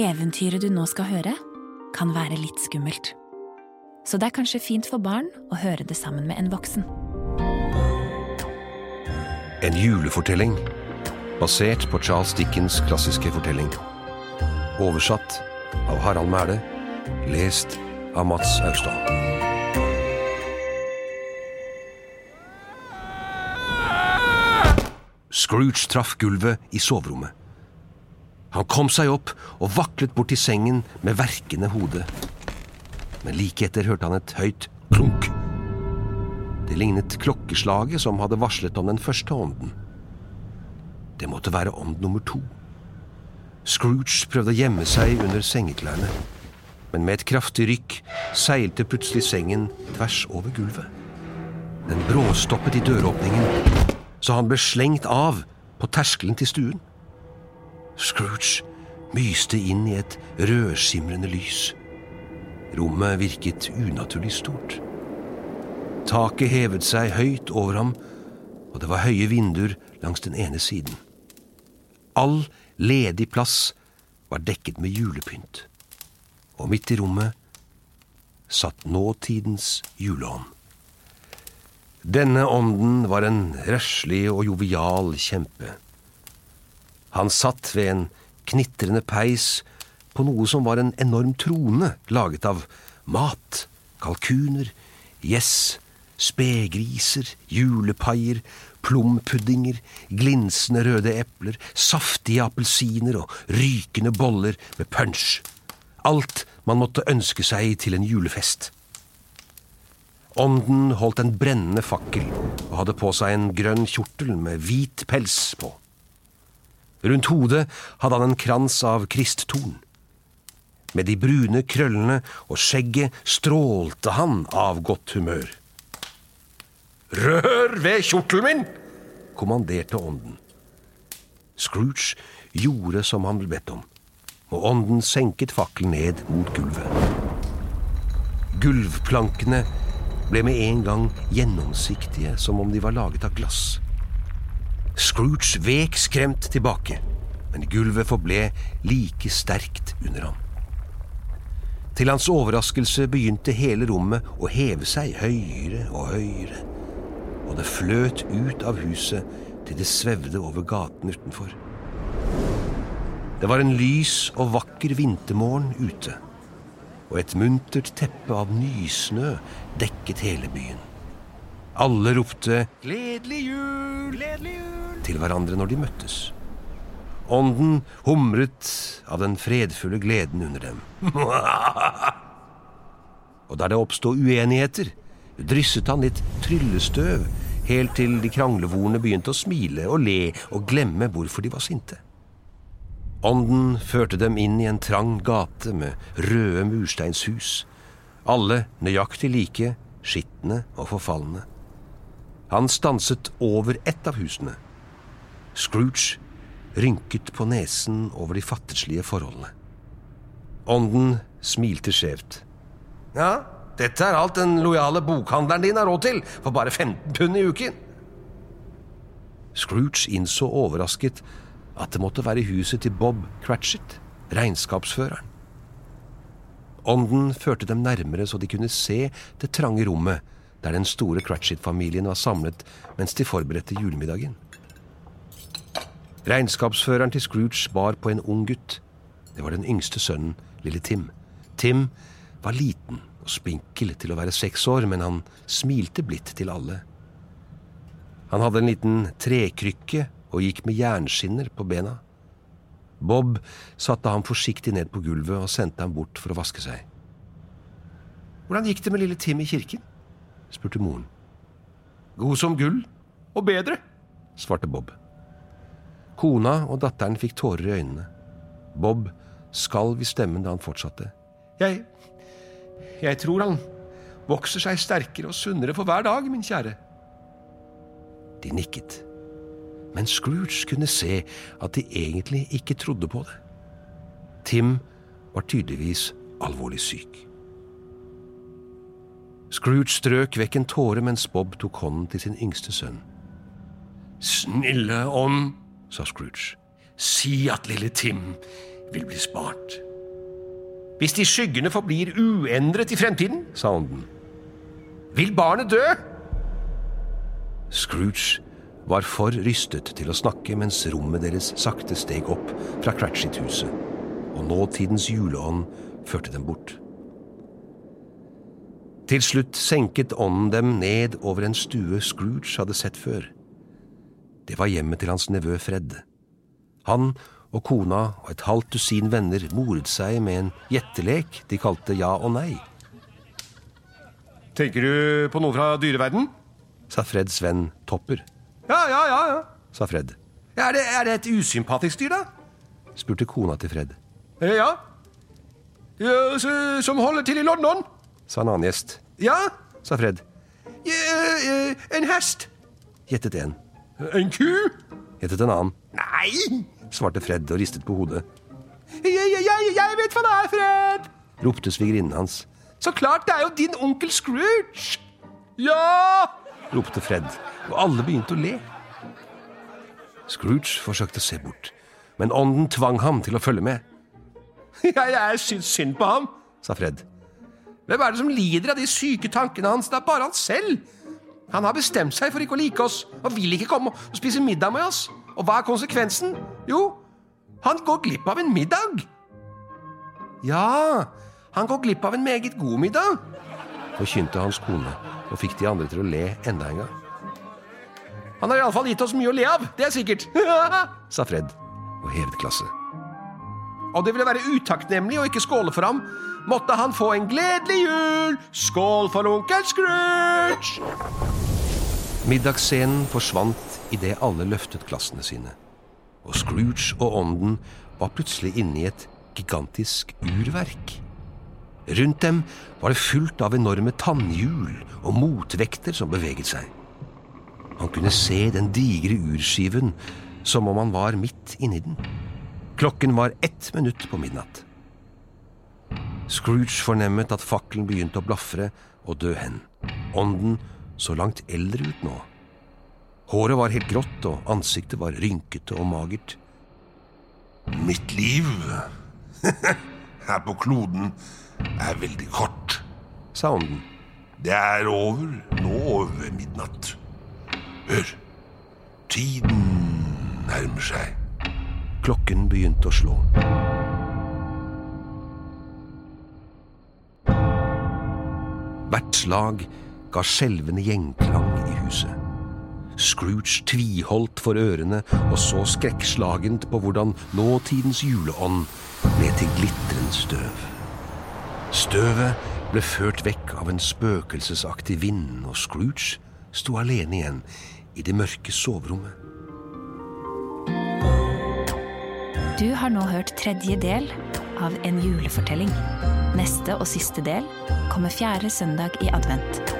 Eventyret du nå skal høre, kan være litt skummelt. Så det er kanskje fint for barn å høre det sammen med en voksen. En julefortelling basert på Charles Dickens' klassiske fortelling. Oversatt av Harald Mæle. Lest av Mats Austad. Scrooge traff gulvet i soverommet. Han kom seg opp og vaklet bort til sengen med verkende hode. Men like etter hørte han et høyt klunk. Det lignet klokkeslaget som hadde varslet om den første ånden. Det måtte være ånd nummer to. Scrooge prøvde å gjemme seg under sengeklærne, men med et kraftig rykk seilte plutselig sengen tvers over gulvet. Den bråstoppet i døråpningen, så han ble slengt av på terskelen til stuen. Scrooge myste inn i et rødskimrende lys. Rommet virket unaturlig stort. Taket hevet seg høyt over ham, og det var høye vinduer langs den ene siden. All ledig plass var dekket med julepynt, og midt i rommet satt nåtidens juleånd. Denne ånden var en røslig og jovial kjempe. Han satt ved en knitrende peis på noe som var en enorm trone laget av mat, kalkuner, gjess, spegriser, julepaier, plompuddinger, glinsende røde epler, saftige appelsiner og rykende boller med punch. Alt man måtte ønske seg til en julefest. Ånden holdt en brennende fakkel og hadde på seg en grønn kjortel med hvit pels på. Rundt hodet hadde han en krans av kristtorn. Med de brune krøllene og skjegget strålte han av godt humør. Rør ved kjortelen min! kommanderte ånden. Scrooge gjorde som han ble bedt om, og ånden senket fakkelen ned mot gulvet. Gulvplankene ble med en gang gjennomsiktige, som om de var laget av glass. Scrooge vek skremt tilbake, men gulvet forble like sterkt under ham. Til hans overraskelse begynte hele rommet å heve seg høyere og høyere, og det fløt ut av huset til det svevde over gaten utenfor. Det var en lys og vakker vintermorgen ute, og et muntert teppe av nysnø dekket hele byen. Alle ropte 'Gledelig jul! Gledelig jul!' Til hverandre når de møttes. Ånden humret av den fredfulle gleden under dem. og der det oppstod uenigheter, drysset han litt tryllestøv, helt til de kranglevorne begynte å smile og le og glemme hvorfor de var sinte. Ånden førte dem inn i en trang gate med røde mursteinshus, alle nøyaktig like, skitne og forfalne. Han stanset over ett av husene. Scrooge rynket på nesen over de fattigslige forholdene. Ånden smilte skjevt. Ja, dette er alt den lojale bokhandleren din har råd til, for bare 15 pund i uken. Scrooge innså overrasket at det måtte være huset til Bob Cratchit, regnskapsføreren. Ånden førte dem nærmere så de kunne se det trange rommet der den store Cratchit-familien var samlet mens de forberedte julemiddagen. Regnskapsføreren til Scrooge bar på en ung gutt. Det var den yngste sønnen, lille Tim. Tim var liten og spinkel til å være seks år, men han smilte blidt til alle. Han hadde en liten trekrykke og gikk med jernskinner på bena. Bob satte ham forsiktig ned på gulvet og sendte ham bort for å vaske seg. Hvordan gikk det med lille Tim i kirken? spurte moren. God som gull, og bedre, svarte Bob. Kona og datteren fikk tårer i øynene. Bob skalv i stemmen da han fortsatte. Jeg Jeg tror han vokser seg sterkere og sunnere for hver dag, min kjære. De nikket. Men Scrooge kunne se at de egentlig ikke trodde på det. Tim var tydeligvis alvorlig syk. Scrooge strøk vekk en tåre mens Bob tok hånden til sin yngste sønn. Snille ånd, sa Scrooge, si at lille Tim vil bli spart. Hvis de skyggene forblir uendret i fremtiden, sa ånden, vil barnet dø? Scrooge var for rystet til å snakke mens rommet deres sakte steg opp fra Cratchit-huset, og nåtidens juleånd førte dem bort. Til slutt senket ånden dem ned over en stue Scrooge hadde sett før. Det var hjemmet til hans nevø Fred. Han og kona og et halvt dusin venner moret seg med en gjettelek de kalte Ja og nei. Tenker du på noe fra dyreverden? sa Freds venn Topper. Ja, ja, ja, ja, sa Fred. Er det, er det et usympatisk dyr, da? spurte kona til Fred. Ja. ja som holder til i London? sa en annen gjest. Ja, sa Fred. Ja, en hest, gjettet en. En ku? hetet en annen. Nei, svarte Fred og ristet på hodet. Jeg, jeg, jeg, jeg vet hva det er, Fred! ropte svigerinnen hans. Så klart, det er jo din onkel Scrooge! Ja! ropte Fred, og alle begynte å le. Scrooge forsøkte å se bort, men ånden tvang ham til å følge med. Ja, jeg syns synd på ham, sa Fred. Hvem er det som lider av de syke tankene hans? Det er bare han selv. Han har bestemt seg for ikke å like oss og vil ikke komme og spise middag med oss. Og hva er konsekvensen? Jo, han går glipp av en middag. Ja, han går glipp av en meget god middag, forkynte hans kone og fikk de andre til å le enda en gang. Han har iallfall gitt oss mye å le av, det er sikkert, sa Fred og hevet glasset. Og det ville være utakknemlig å ikke skåle for ham. Måtte han få en gledelig jul! Skål for onkel Scrooge! Middagsscenen forsvant idet alle løftet glassene sine. Og Scrooge og ånden var plutselig inne i et gigantisk urverk. Rundt dem var det fullt av enorme tannhjul og motvekter som beveget seg. Han kunne se den digre urskiven som om han var midt inni den. Klokken var ett minutt på midnatt. Scrooge fornemmet at fakkelen begynte å blafre og dø hen. Ånden så langt eldre ut nå. Håret var helt grått, og ansiktet var rynkete og magert. Mitt liv her på kloden er veldig kort, sa ånden. Det er over nå ved midnatt. Hør, tiden nærmer seg. Klokken begynte å slå. Hvert slag ga skjelvende gjengklang i huset. Scrooge tviholdt for ørene og så skrekkslagent på hvordan nåtidens juleånd ble til glitrende støv. Støvet ble ført vekk av en spøkelsesaktig vind, og Scrooge sto alene igjen i det mørke soverommet. Du har nå hørt tredje del av En julefortelling. Neste og siste del kommer fjerde søndag i advent.